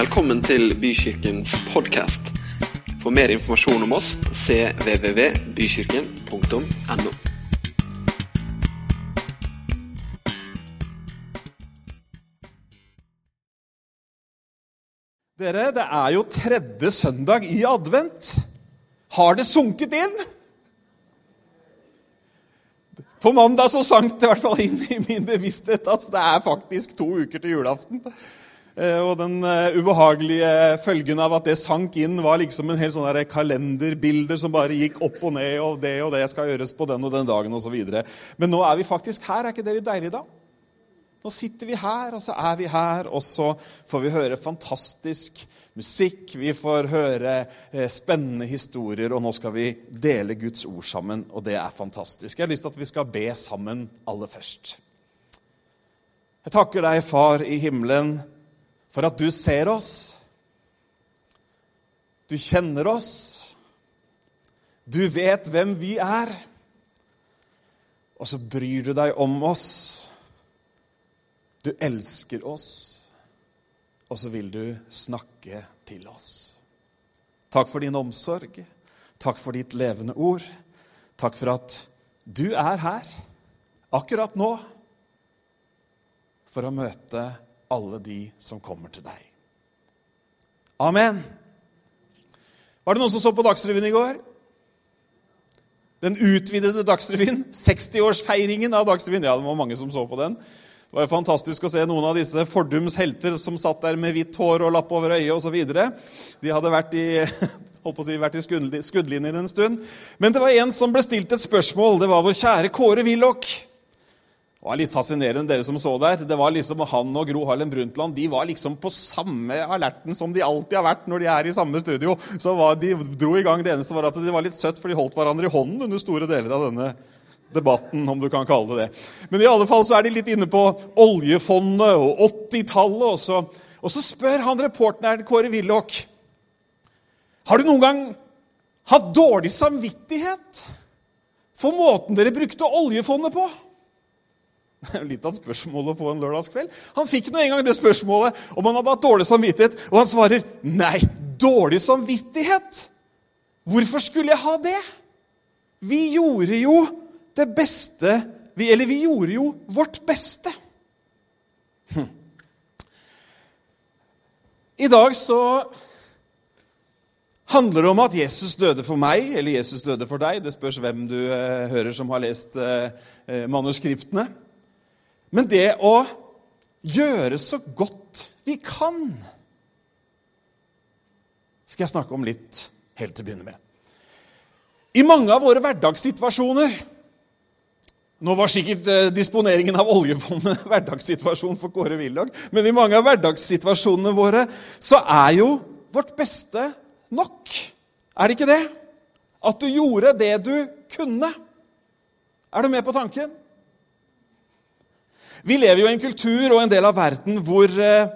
Velkommen til Bykirkens podkast. For mer informasjon om oss cvvvbykirken.no. Dere, det er jo tredje søndag i advent. Har det sunket inn? På mandag så sank det i hvert fall inn i min bevissthet at det er faktisk to uker til julaften. Eh, og den eh, ubehagelige følgen av at det sank inn, var liksom en hel sånn der kalenderbilder som bare gikk opp og ned, og det og det skal gjøres på den og den dagen osv. Men nå er vi faktisk her. Er ikke det litt deilig, da? Nå sitter vi her, og så er vi her, og så får vi høre fantastisk musikk. Vi får høre eh, spennende historier, og nå skal vi dele Guds ord sammen. Og det er fantastisk. Jeg har lyst til at vi skal be sammen aller først. Jeg takker deg, Far i himmelen, for at du ser oss. Du kjenner oss. Du vet hvem vi er. Og så bryr du deg om oss. Du elsker oss, og så vil du snakke til oss. Takk for din omsorg. Takk for ditt levende ord. Takk for at du er her akkurat nå for å møte alle de som kommer til deg. Amen. Var det noen som så på Dagsrevyen i går? Den utvidede Dagsrevyen. 60-årsfeiringen av Dagsrevyen. Ja, det var mange som så på den. Det var fantastisk å se noen av disse fordums helter som satt der med hvitt hår og lapp over øyet osv. De hadde vært i, si, vært i skuddlinjen en stund. Men det var en som ble stilt et spørsmål. Det var vår kjære Kåre Willoch. Det var litt fascinerende, dere som så der. Det var liksom Han og Gro Harlem Brundtland de var liksom på samme alerten som de alltid har vært når de er i samme studio. Så var, De dro i gang. Det eneste var at det var litt søtt, for de holdt hverandre i hånden under store deler av denne debatten, om du kan kalle det det. Men i alle fall så er de litt inne på oljefondet og 80-tallet. Og, og så spør han reporteren Kåre Willoch Har du noen gang hatt dårlig samvittighet for måten dere brukte oljefondet på? Det er jo litt av et spørsmål å få en lørdagskveld. Han fikk nå engang det spørsmålet om han hadde hatt dårlig samvittighet, og han svarer nei. Dårlig samvittighet? Hvorfor skulle jeg ha det? Vi gjorde jo det beste vi, Eller vi gjorde jo vårt beste. Hm. I dag så handler det om at Jesus døde for meg, eller Jesus døde for deg. Det spørs hvem du eh, hører som har lest eh, eh manuskriptene. Men det å gjøre så godt vi kan skal jeg snakke om litt helt til å begynne med. I mange av våre hverdagssituasjoner nå var sikkert eh, disponeringen av oljefondet hverdagssituasjon for Kåre Willoch, men i mange av hverdagssituasjonene våre så er jo vårt beste nok. Er det ikke det? At du gjorde det du kunne. Er du med på tanken? Vi lever jo i en kultur og en del av verden hvor eh,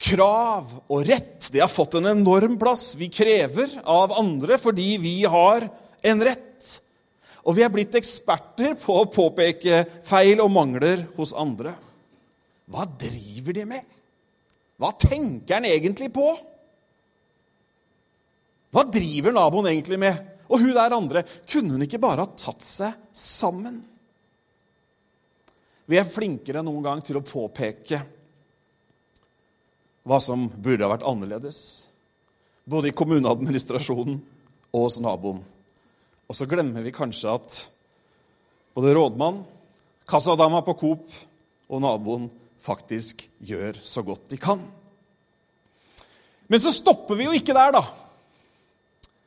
krav og rett har fått en enorm plass. Vi krever av andre fordi vi har en rett. Og vi er blitt eksperter på å påpeke feil og mangler hos andre. Hva driver de med? Hva tenker han egentlig på? Hva driver naboen egentlig med? Og hun der andre, kunne hun ikke bare ha tatt seg sammen? Vi er flinkere enn noen gang til å påpeke hva som burde ha vært annerledes. Både i kommuneadministrasjonen og hos naboen. Og så glemmer vi kanskje at både rådmann, kassadama på Coop og naboen faktisk gjør så godt de kan. Men så stopper vi jo ikke der, da.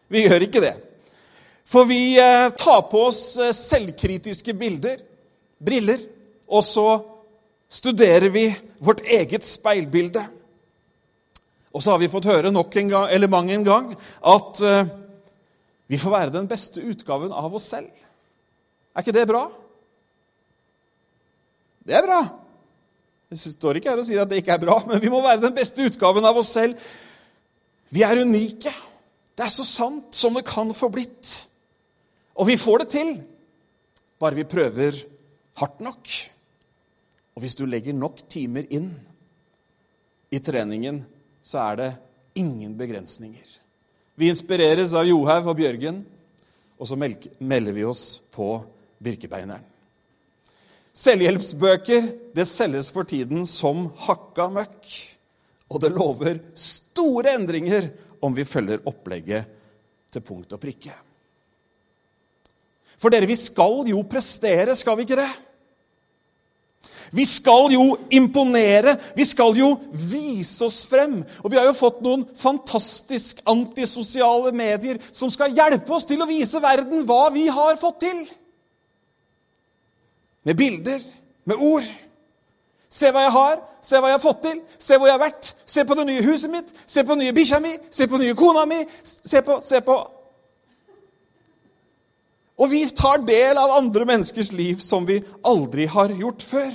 Vi gjør ikke det. For vi eh, tar på oss eh, selvkritiske bilder, briller, og så studerer vi vårt eget speilbilde. Og så har vi fått høre nok en gang, eller mang en gang at uh, vi får være den beste utgaven av oss selv. Er ikke det bra? Det er bra. Jeg står ikke her og sier at det ikke er bra, men vi må være den beste utgaven av oss selv. Vi er unike. Det er så sant som det kan få blitt. Og vi får det til, bare vi prøver hardt nok. Og hvis du legger nok timer inn i treningen, så er det ingen begrensninger. Vi inspireres av Johaug og Bjørgen, og så melder vi oss på Birkebeineren. Selvhjelpsbøker det selges for tiden som hakka møkk. Og det lover store endringer om vi følger opplegget til punkt og prikke. For dere, vi skal jo prestere, skal vi ikke det? Vi skal jo imponere, vi skal jo vise oss frem. Og vi har jo fått noen fantastisk antisosiale medier som skal hjelpe oss til å vise verden hva vi har fått til. Med bilder, med ord. Se hva jeg har, se hva jeg har fått til, se hvor jeg har vært. Se på det nye huset mitt, se på den nye bikkja mi, se på den nye kona mi. Se på, se på Og vi tar del av andre menneskers liv som vi aldri har gjort før.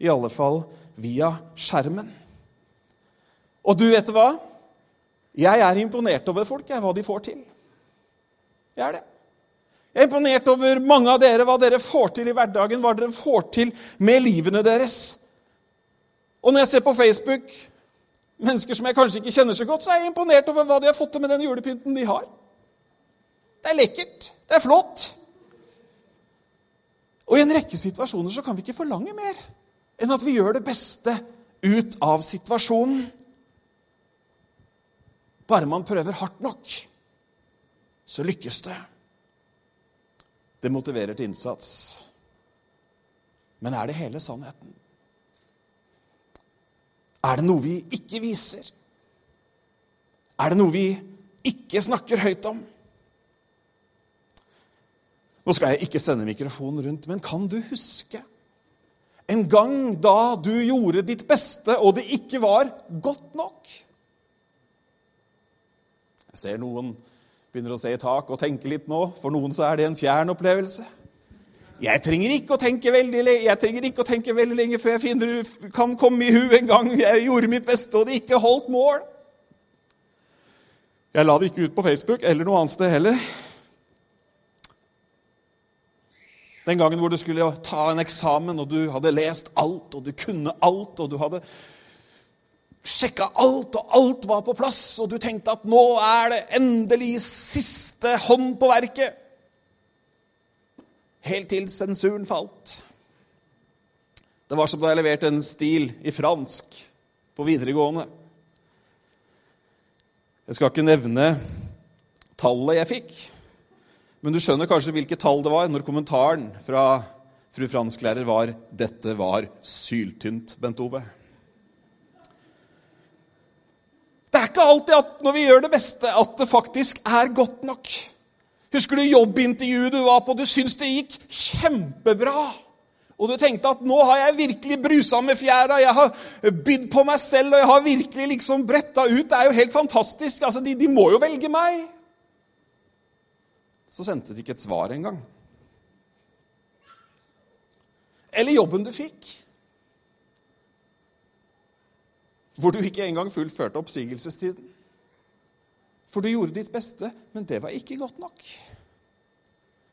I alle fall via skjermen. Og du vet hva? Jeg er imponert over folk, jeg, hva de får til. Jeg er det. Jeg er imponert over mange av dere, hva dere får til i hverdagen, hva dere får til med livene deres. Og når jeg ser på Facebook mennesker som jeg kanskje ikke kjenner så godt, så er jeg imponert over hva de har fått til med den julepynten de har. Det er lekkert. Det er flott. Og i en rekke situasjoner så kan vi ikke forlange mer enn at vi gjør det beste ut av situasjonen. Bare man prøver hardt nok, så lykkes det. Det motiverer til innsats. Men er det hele sannheten? Er det noe vi ikke viser? Er det noe vi ikke snakker høyt om? Nå skal jeg ikke sende mikrofonen rundt, men kan du huske en gang da du gjorde ditt beste, og det ikke var godt nok? Jeg ser noen begynner å se i tak og tenke litt nå. For noen så er det en fjern opplevelse. Jeg trenger ikke å tenke veldig, å tenke veldig lenge før jeg finner, kan komme i hu en gang jeg gjorde mitt beste, og det ikke holdt mål. Jeg la det ikke ut på Facebook eller noe annet sted heller. Den gangen hvor du skulle ta en eksamen, og du hadde lest alt, og du kunne alt, og du hadde sjekka alt, og alt var på plass, og du tenkte at nå er det endelig siste hånd på verket. Helt til sensuren falt. Det var som da jeg leverte en stil i fransk på videregående. Jeg skal ikke nevne tallet jeg fikk, men du skjønner kanskje hvilke tall det var når kommentaren fra fru fransklærer var 'Dette var syltynt, Bent Ove'. Det er ikke alltid at når vi gjør det beste, at det faktisk er godt nok. Husker du jobbintervjuet du var på? Du syntes det gikk kjempebra. Og du tenkte at nå har jeg virkelig brusa med fjæra, jeg har bydd på meg selv, og jeg har virkelig liksom bretta ut. Det er jo helt fantastisk. Altså, de, de må jo velge meg. Så sendte de ikke et svar engang. Eller jobben du fikk hvor du ikke engang fullførte oppsigelsestiden. For du gjorde ditt beste, men det var ikke godt nok.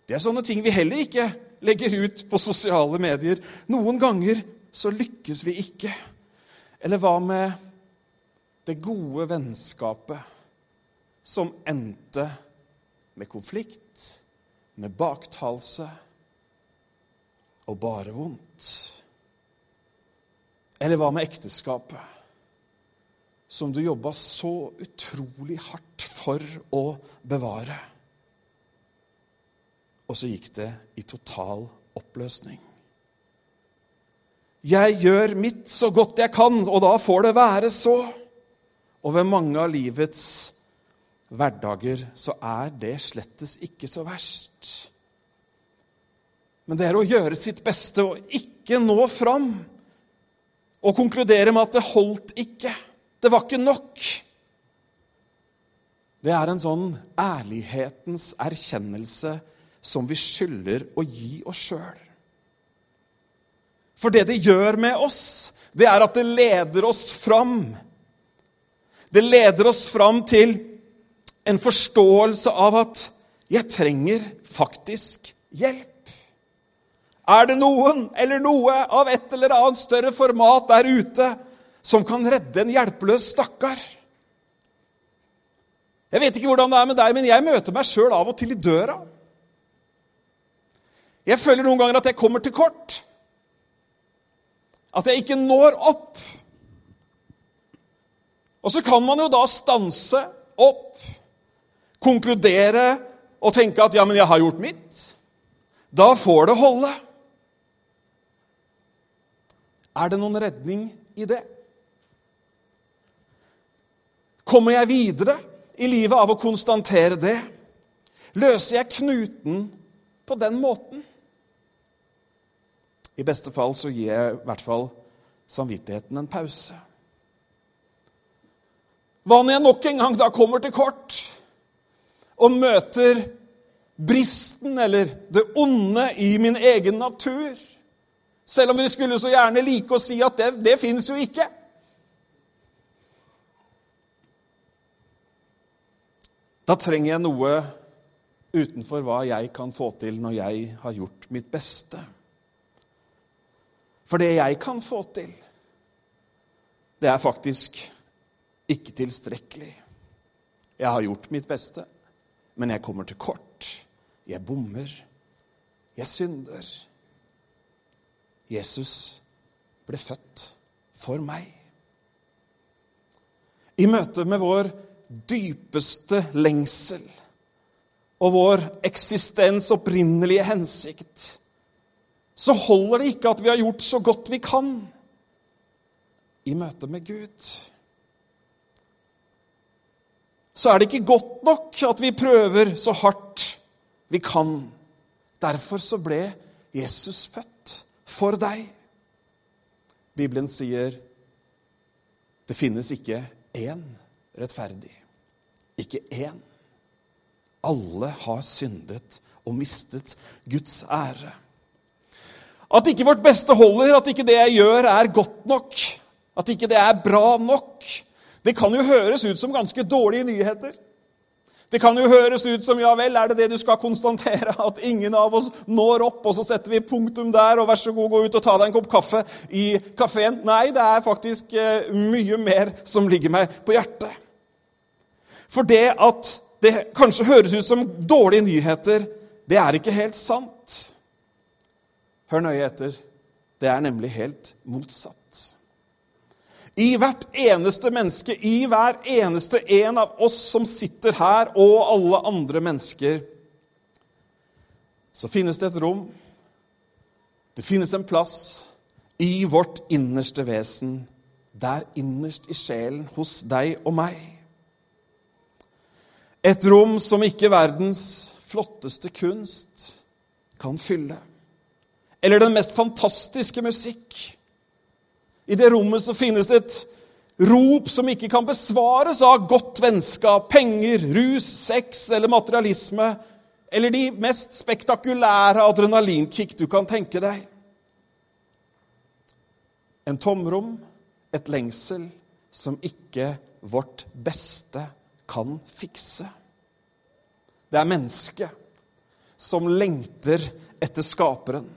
Det er sånne ting vi heller ikke legger ut på sosiale medier. Noen ganger så lykkes vi ikke. Eller hva med det gode vennskapet som endte med konflikt, med baktalelse og bare vondt? Eller hva med ekteskapet? som du jobba så utrolig hardt for å bevare. Og så gikk det i total oppløsning. Jeg gjør mitt så godt jeg kan, og da får det være så. Og ved mange av livets hverdager så er det slettes ikke så verst. Men det er å gjøre sitt beste og ikke nå fram og konkludere med at det holdt ikke. Det var ikke nok. Det er en sånn ærlighetens erkjennelse som vi skylder å gi oss sjøl. For det det gjør med oss, det er at det leder oss fram. Det leder oss fram til en forståelse av at jeg trenger faktisk hjelp. Er det noen eller noe av et eller annet større format der ute som kan redde en hjelpeløs stakkar, Jeg vet ikke hvordan det er med deg, men jeg møter meg sjøl av og til i døra. Jeg føler noen ganger at jeg kommer til kort. At jeg ikke når opp. Og så kan man jo da stanse opp, konkludere og tenke at 'ja, men jeg har gjort mitt'. Da får det holde. Er det noen redning i det? Kommer jeg videre i livet av å konstatere det? Løser jeg knuten på den måten? I beste fall så gir jeg i hvert fall samvittigheten en pause. Hva når jeg nok en gang da kommer til kort og møter bristen eller det onde i min egen natur? Selv om vi skulle så gjerne like å si at det, det fins jo ikke. Da trenger jeg noe utenfor hva jeg kan få til når jeg har gjort mitt beste. For det jeg kan få til, det er faktisk ikke tilstrekkelig. Jeg har gjort mitt beste, men jeg kommer til kort. Jeg bommer. Jeg synder. Jesus ble født for meg. I møte med vår dypeste lengsel og vår eksistens opprinnelige hensikt, så holder det ikke at vi har gjort så godt vi kan i møte med Gud. Så er det ikke godt nok at vi prøver så hardt vi kan. Derfor så ble Jesus født for deg. Bibelen sier det finnes ikke én rettferdig. Ikke én. Alle har syndet og mistet Guds ære. At ikke vårt beste holder, at ikke det jeg gjør, er godt nok, at ikke det er bra nok, det kan jo høres ut som ganske dårlige nyheter. Det kan jo høres ut som ja vel, er det det du skal konstatere? At ingen av oss når opp, og så setter vi punktum der, og vær så god, gå ut og ta deg en kopp kaffe i kafeen. Nei, det er faktisk eh, mye mer som ligger meg på hjertet. For det at det kanskje høres ut som dårlige nyheter, det er ikke helt sant. Hør nøye etter. Det er nemlig helt motsatt. I hvert eneste menneske, i hver eneste en av oss som sitter her, og alle andre mennesker, så finnes det et rom. Det finnes en plass i vårt innerste vesen, der innerst i sjelen hos deg og meg. Et rom som ikke verdens flotteste kunst kan fylle. Eller den mest fantastiske musikk i det rommet så finnes det et rop som ikke kan besvares av godt vennskap, penger, rus, sex eller materialisme, eller de mest spektakulære adrenalinkick du kan tenke deg. En tomrom, et lengsel, som ikke vårt beste kan fikse. Det er mennesket som lengter etter Skaperen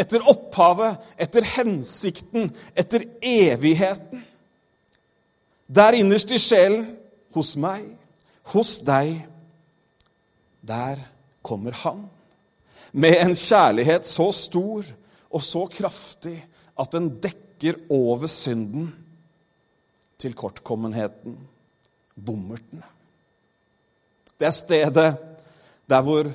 etter opphavet, etter hensikten, etter evigheten. Der innerst i sjelen, hos meg, hos deg, der kommer Han. Med en kjærlighet så stor og så kraftig at den dekker over synden, tilkortkommenheten, bommerten. Det er stedet der hvor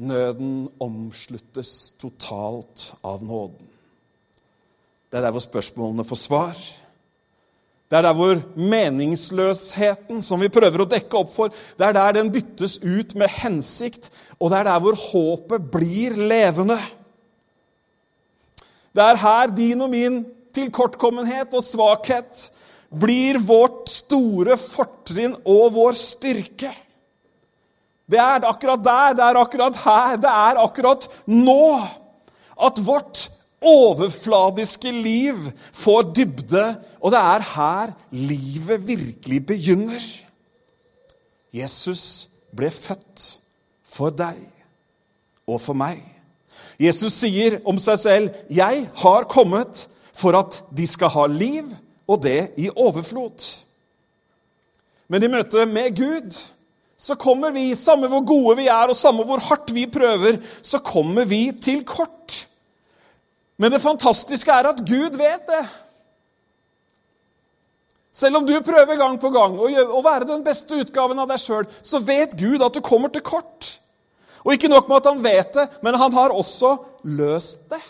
Nøden omsluttes totalt av nåden. Det er der hvor spørsmålene får svar. Det er der hvor meningsløsheten som vi prøver å dekke opp for, det er der den byttes ut med hensikt, og det er der hvor håpet blir levende. Det er her din og min tilkortkommenhet og svakhet blir vårt store fortrinn og vår styrke. Det er akkurat der, det er akkurat her, det er akkurat nå at vårt overfladiske liv får dybde, og det er her livet virkelig begynner. Jesus ble født for deg og for meg. Jesus sier om seg selv, 'Jeg har kommet for at de skal ha liv, og det i overflod'. Men i møte med Gud så kommer vi, samme hvor gode vi er, og samme hvor hardt vi prøver, så kommer vi til kort. Men det fantastiske er at Gud vet det. Selv om du prøver gang på gang å være den beste utgaven av deg sjøl, så vet Gud at du kommer til kort. Og ikke nok med at han vet det, men han har også løst det.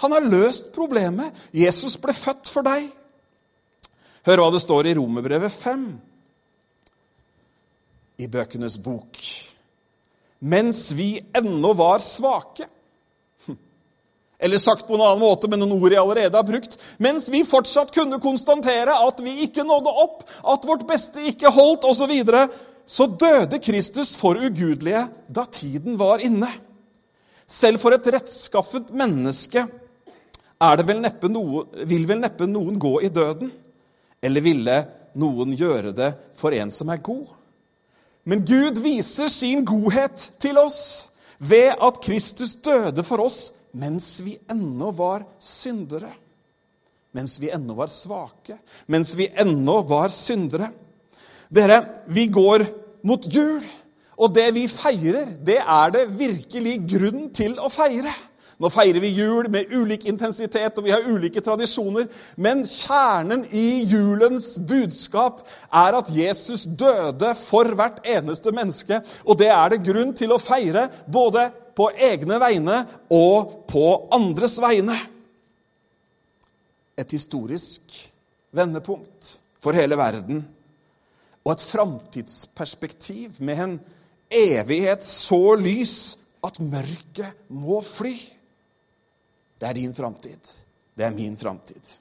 Han har løst problemet. Jesus ble født for deg. Hør hva det står i Romerbrevet 5 i Bøkenes bok. Mens vi ennå var svake Eller sagt på en annen måte, men noen ord jeg allerede har brukt Mens vi fortsatt kunne konstatere at vi ikke nådde opp, at vårt beste ikke holdt, osv., så, videre, så døde Kristus for ugudelige da tiden var inne. Selv for et rettskaffet menneske vel noe, vil vel neppe noen gå i døden. Eller ville noen gjøre det for en som er god? Men Gud viser sin godhet til oss ved at Kristus døde for oss mens vi ennå var syndere. Mens vi ennå var svake, mens vi ennå var syndere. Dere, vi går mot jul, og det vi feirer, det er det virkelig grunn til å feire. Nå feirer vi jul med ulik intensitet, og vi har ulike tradisjoner. Men kjernen i julens budskap er at Jesus døde for hvert eneste menneske. Og det er det grunn til å feire, både på egne vegne og på andres vegne. Et historisk vendepunkt for hele verden. Og et framtidsperspektiv med en evighet så lys at mørket må fly. Det er din framtid. Det er min framtid.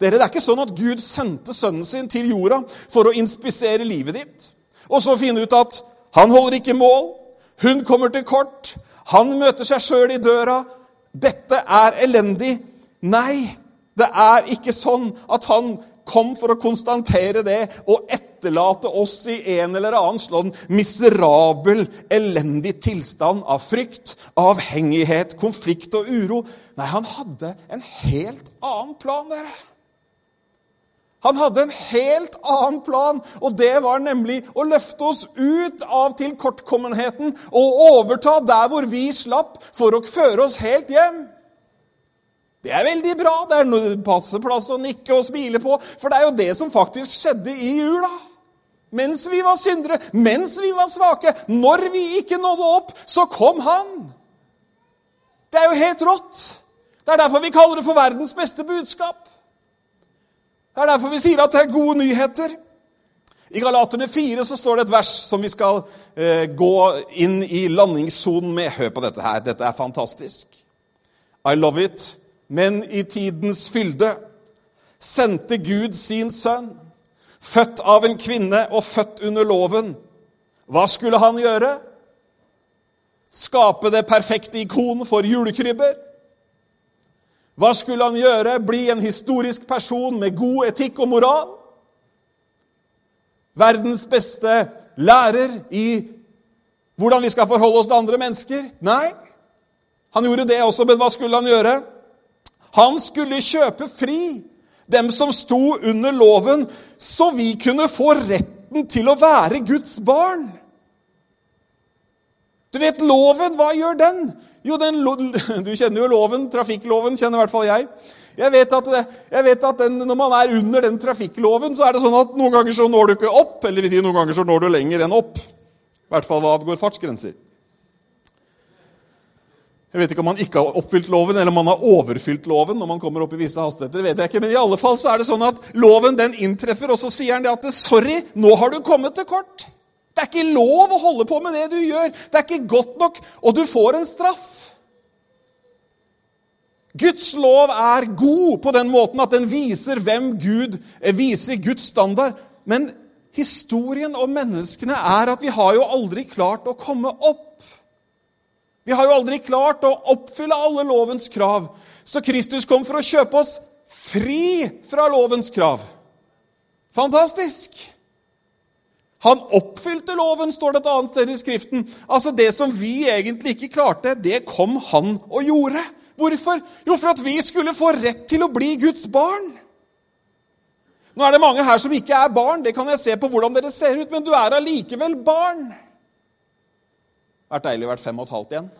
Dere, Det er ikke sånn at Gud sendte sønnen sin til jorda for å inspisere livet ditt, og så finne ut at han holder ikke mål, hun kommer til kort, han møter seg sjøl i døra. Dette er elendig. Nei, det er ikke sånn at han kom for å konstatere det og etterlate oss i en eller annen sånn miserabel, elendig tilstand av frykt, avhengighet, konflikt og uro. Nei, han hadde en helt annen plan, dere. Han hadde en helt annen plan, og det var nemlig å løfte oss ut av tilkortkommenheten og overta der hvor vi slapp, for å føre oss helt hjem. Det er veldig bra. Det er passe plass å nikke og smile på. For det er jo det som faktisk skjedde i jula. Mens vi var syndere, mens vi var svake, når vi ikke nådde opp, så kom han. Det er jo helt rått. Det er derfor vi kaller det for verdens beste budskap. Det er derfor vi sier at det er gode nyheter. I Galaterne 4 så står det et vers som vi skal eh, gå inn i landingssonen med. Hør på dette her. Dette er fantastisk. I love it. Men i tidens fylde sendte Gud sin sønn, født av en kvinne og født under loven. Hva skulle han gjøre? Skape det perfekte ikon for julekrybber? Hva skulle han gjøre? Bli en historisk person med god etikk og moral? Verdens beste lærer i hvordan vi skal forholde oss til andre mennesker? Nei. Han gjorde det også, men hva skulle han gjøre? Han skulle kjøpe fri dem som sto under loven, så vi kunne få retten til å være Guds barn. Du vet, loven, hva gjør den? Jo, den, Du kjenner jo loven. Trafikkloven kjenner i hvert fall jeg. Jeg vet at, jeg vet at den, Når man er under den trafikkloven, så er det sånn at noen ganger så når du ikke opp, eller vil si noen ganger så når du lenger enn opp. I hvert fall hva angår fartsgrenser. Jeg vet ikke om man ikke har oppfylt loven, eller om man har overfylt loven når man kommer opp i visse hastigheter. det vet jeg ikke, Men i alle fall så er det sånn at loven den inntreffer, og så sier han det at 'sorry, nå har du kommet til kort'. Det er ikke lov å holde på med det du gjør. Det er ikke godt nok, og du får en straff. Guds lov er god på den måten at den viser hvem Gud eh, viser Guds standard. Men historien om menneskene er at vi har jo aldri klart å komme opp. Vi har jo aldri klart å oppfylle alle lovens krav. Så Kristus kom for å kjøpe oss fri fra lovens krav. Fantastisk! Han oppfylte loven, står det et annet sted i Skriften. Altså Det som vi egentlig ikke klarte, det kom han og gjorde. Hvorfor? Jo, for at vi skulle få rett til å bli Guds barn. Nå er det mange her som ikke er barn, det kan jeg se på hvordan dere ser ut, men du er allikevel barn. Vært deilig å være fem og et halvt igjen.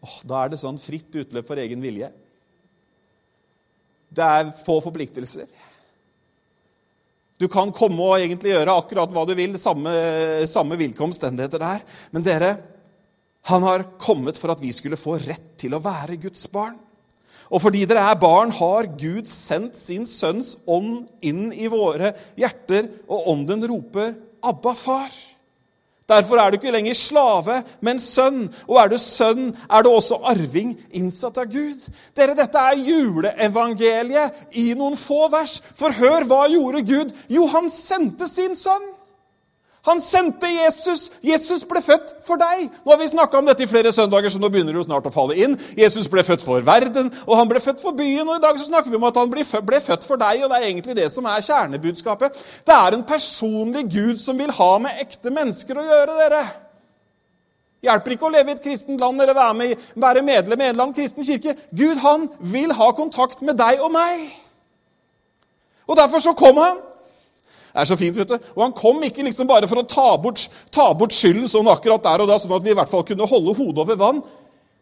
Åh, da er det sånn fritt utløp for egen vilje. Det er få forpliktelser. Du kan komme og egentlig gjøre akkurat hva du vil, samme, samme hvilke omstendigheter det er. Men dere, han har kommet for at vi skulle få rett til å være Guds barn. Og fordi dere er barn, har Gud sendt sin sønns ånd inn i våre hjerter, og ånden roper 'Abba, far'. Derfor er du ikke lenger slave, men sønn. Og er du sønn, er du også arving, innsatt av Gud. Dere, Dette er juleevangeliet i noen få vers. For hør, hva gjorde Gud? Jo, han sendte sin sønn. Han sendte Jesus. Jesus ble født for deg. Nå har vi snakka om dette i flere søndager, så nå begynner det jo snart å falle inn. Jesus ble født for verden, og han ble født for byen. Og i dag så snakker vi om at han ble født for deg, og det er egentlig det som er kjernebudskapet. Det er en personlig Gud som vil ha med ekte mennesker å gjøre, dere. Hjelper ikke å leve i et kristent land eller være, med, være medlem i en eller annen kristen kirke. Gud han vil ha kontakt med deg og meg. Og Derfor så kom han. Det er så fint, vet du. Og han kom ikke liksom bare for å ta bort, ta bort skylden sånn akkurat der og da, sånn at vi i hvert fall kunne holde hodet over vann.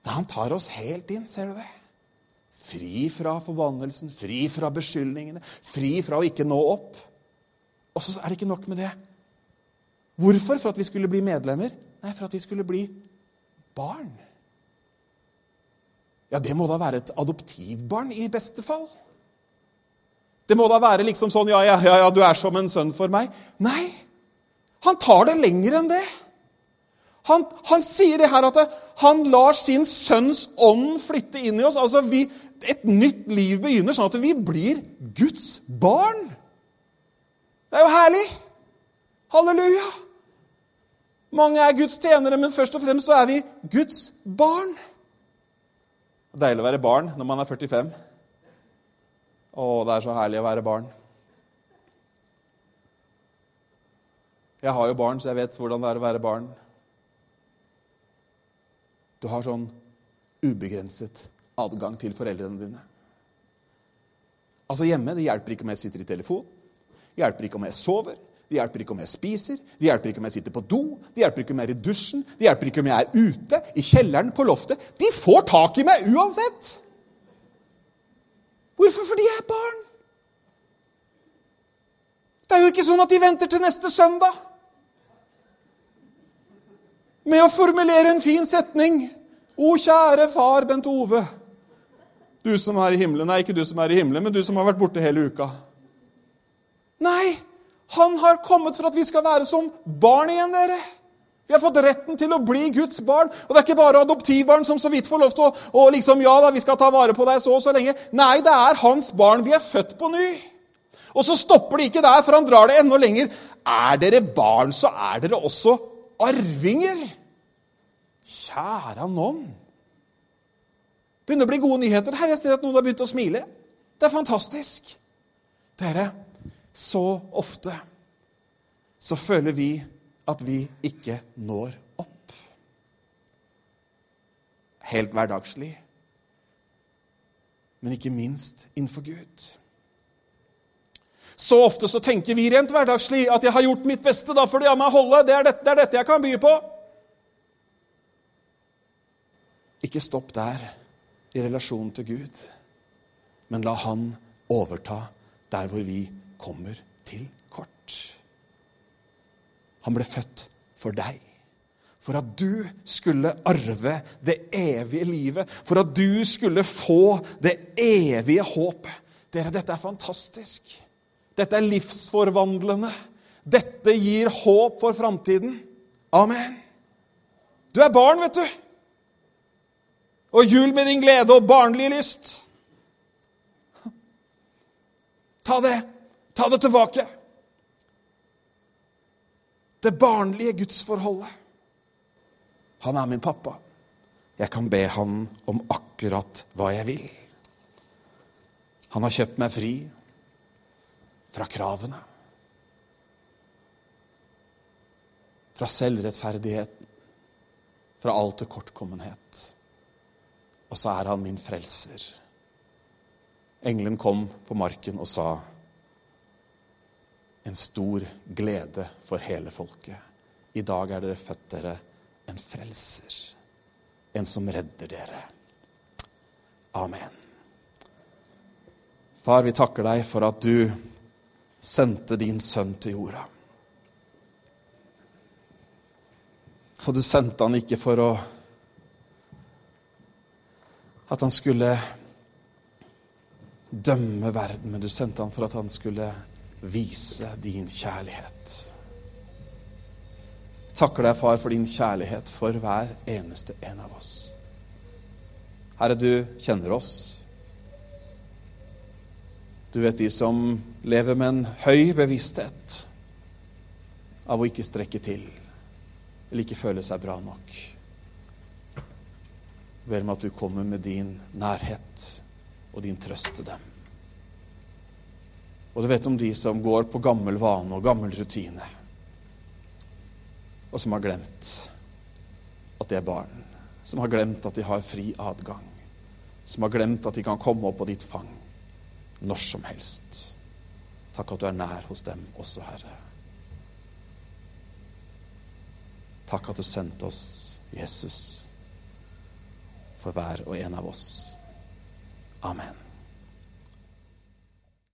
Nei, han tar oss helt inn, ser du det? Fri fra forbannelsen, fri fra beskyldningene, fri fra å ikke nå opp. Og så er det ikke nok med det. Hvorfor? For at vi skulle bli medlemmer? Nei, for at vi skulle bli barn. Ja, det må da være et adoptivbarn i beste fall. Det må da være liksom sånn ja, ja, ja, du er som en sønn for meg. Nei, han tar det lenger enn det. Han, han sier det her at han lar sin sønns ånd flytte inn i oss. altså vi, Et nytt liv begynner, sånn at vi blir Guds barn. Det er jo herlig! Halleluja! Mange er Guds tjenere, men først og fremst så er vi Guds barn. Deilig å være barn når man er 45. Å, det er så herlig å være barn. Jeg har jo barn, så jeg vet hvordan det er å være barn. Du har sånn ubegrenset adgang til foreldrene dine. Altså Hjemme det hjelper ikke om jeg sitter i telefon, det hjelper ikke om jeg sover, det hjelper ikke om jeg spiser, det hjelper ikke om jeg sitter på do, det hjelper ikke om jeg er i dusjen, det hjelper ikke om jeg er ute, i kjelleren, på loftet. De får tak i meg uansett! Hvorfor? Fordi jeg er barn. Det er jo ikke sånn at de venter til neste søndag med å formulere en fin setning. O, kjære far Bent Ove. Du som er i himmelen. Nei, ikke du som er i himmelen, men du som har vært borte hele uka. Nei, han har kommet for at vi skal være som barn igjen, dere. Vi har fått retten til å bli Guds barn. Og det er ikke bare adoptivbarn som så vidt får lov til å og liksom, ja da, vi skal ta vare på deg så og så lenge. Nei, det er hans barn. Vi er født på ny. Og så stopper det ikke der, for han drar det enda lenger. Er dere barn, så er dere også arvinger. Kjære noen. Begynner å bli gode nyheter her. Jeg ser at noen har begynt å smile. Det er fantastisk. Dere, så ofte så føler vi at vi ikke når opp. Helt hverdagslig, men ikke minst innenfor Gud. Så ofte så tenker vi rent hverdagslig at 'jeg har gjort mitt beste', da får de av meg holde. Det er, dette, det er dette jeg kan by på. Ikke stopp der i relasjonen til Gud, men la Han overta der hvor vi kommer til kort. Han ble født for deg. For at du skulle arve det evige livet. For at du skulle få det evige håpet. Dere, dette er fantastisk. Dette er livsforvandlende. Dette gir håp for framtiden. Amen. Du er barn, vet du. Og jul med din glede og barnlig lyst. Ta det. Ta det tilbake det barnlige gudsforholdet. Han er min pappa. Jeg kan be han om akkurat hva jeg vil. Han har kjøpt meg fri fra kravene. Fra selvrettferdigheten. Fra all tilkortkommenhet. Og så er han min frelser. Engelen kom på marken og sa en stor glede for hele folket. I dag er dere født dere en frelser, en som redder dere. Amen. Far, vi takker deg for at du sendte din sønn til jorda. Og du sendte han ikke for å At han skulle dømme verden, men du sendte han for at han skulle vise din kjærlighet. Jeg takker deg, far, for din kjærlighet for hver eneste en av oss. Herre, du kjenner oss. Du vet de som lever med en høy bevissthet av å ikke strekke til eller ikke føle seg bra nok. Jeg ber om at du kommer med din nærhet og din trøst til dem. Og du vet om de som går på gammel vane og gammel rutine, og som har glemt at de er barn, som har glemt at de har fri adgang, som har glemt at de kan komme opp på ditt fang når som helst. Takk at du er nær hos dem også, Herre. Takk at du sendte oss Jesus for hver og en av oss. Amen.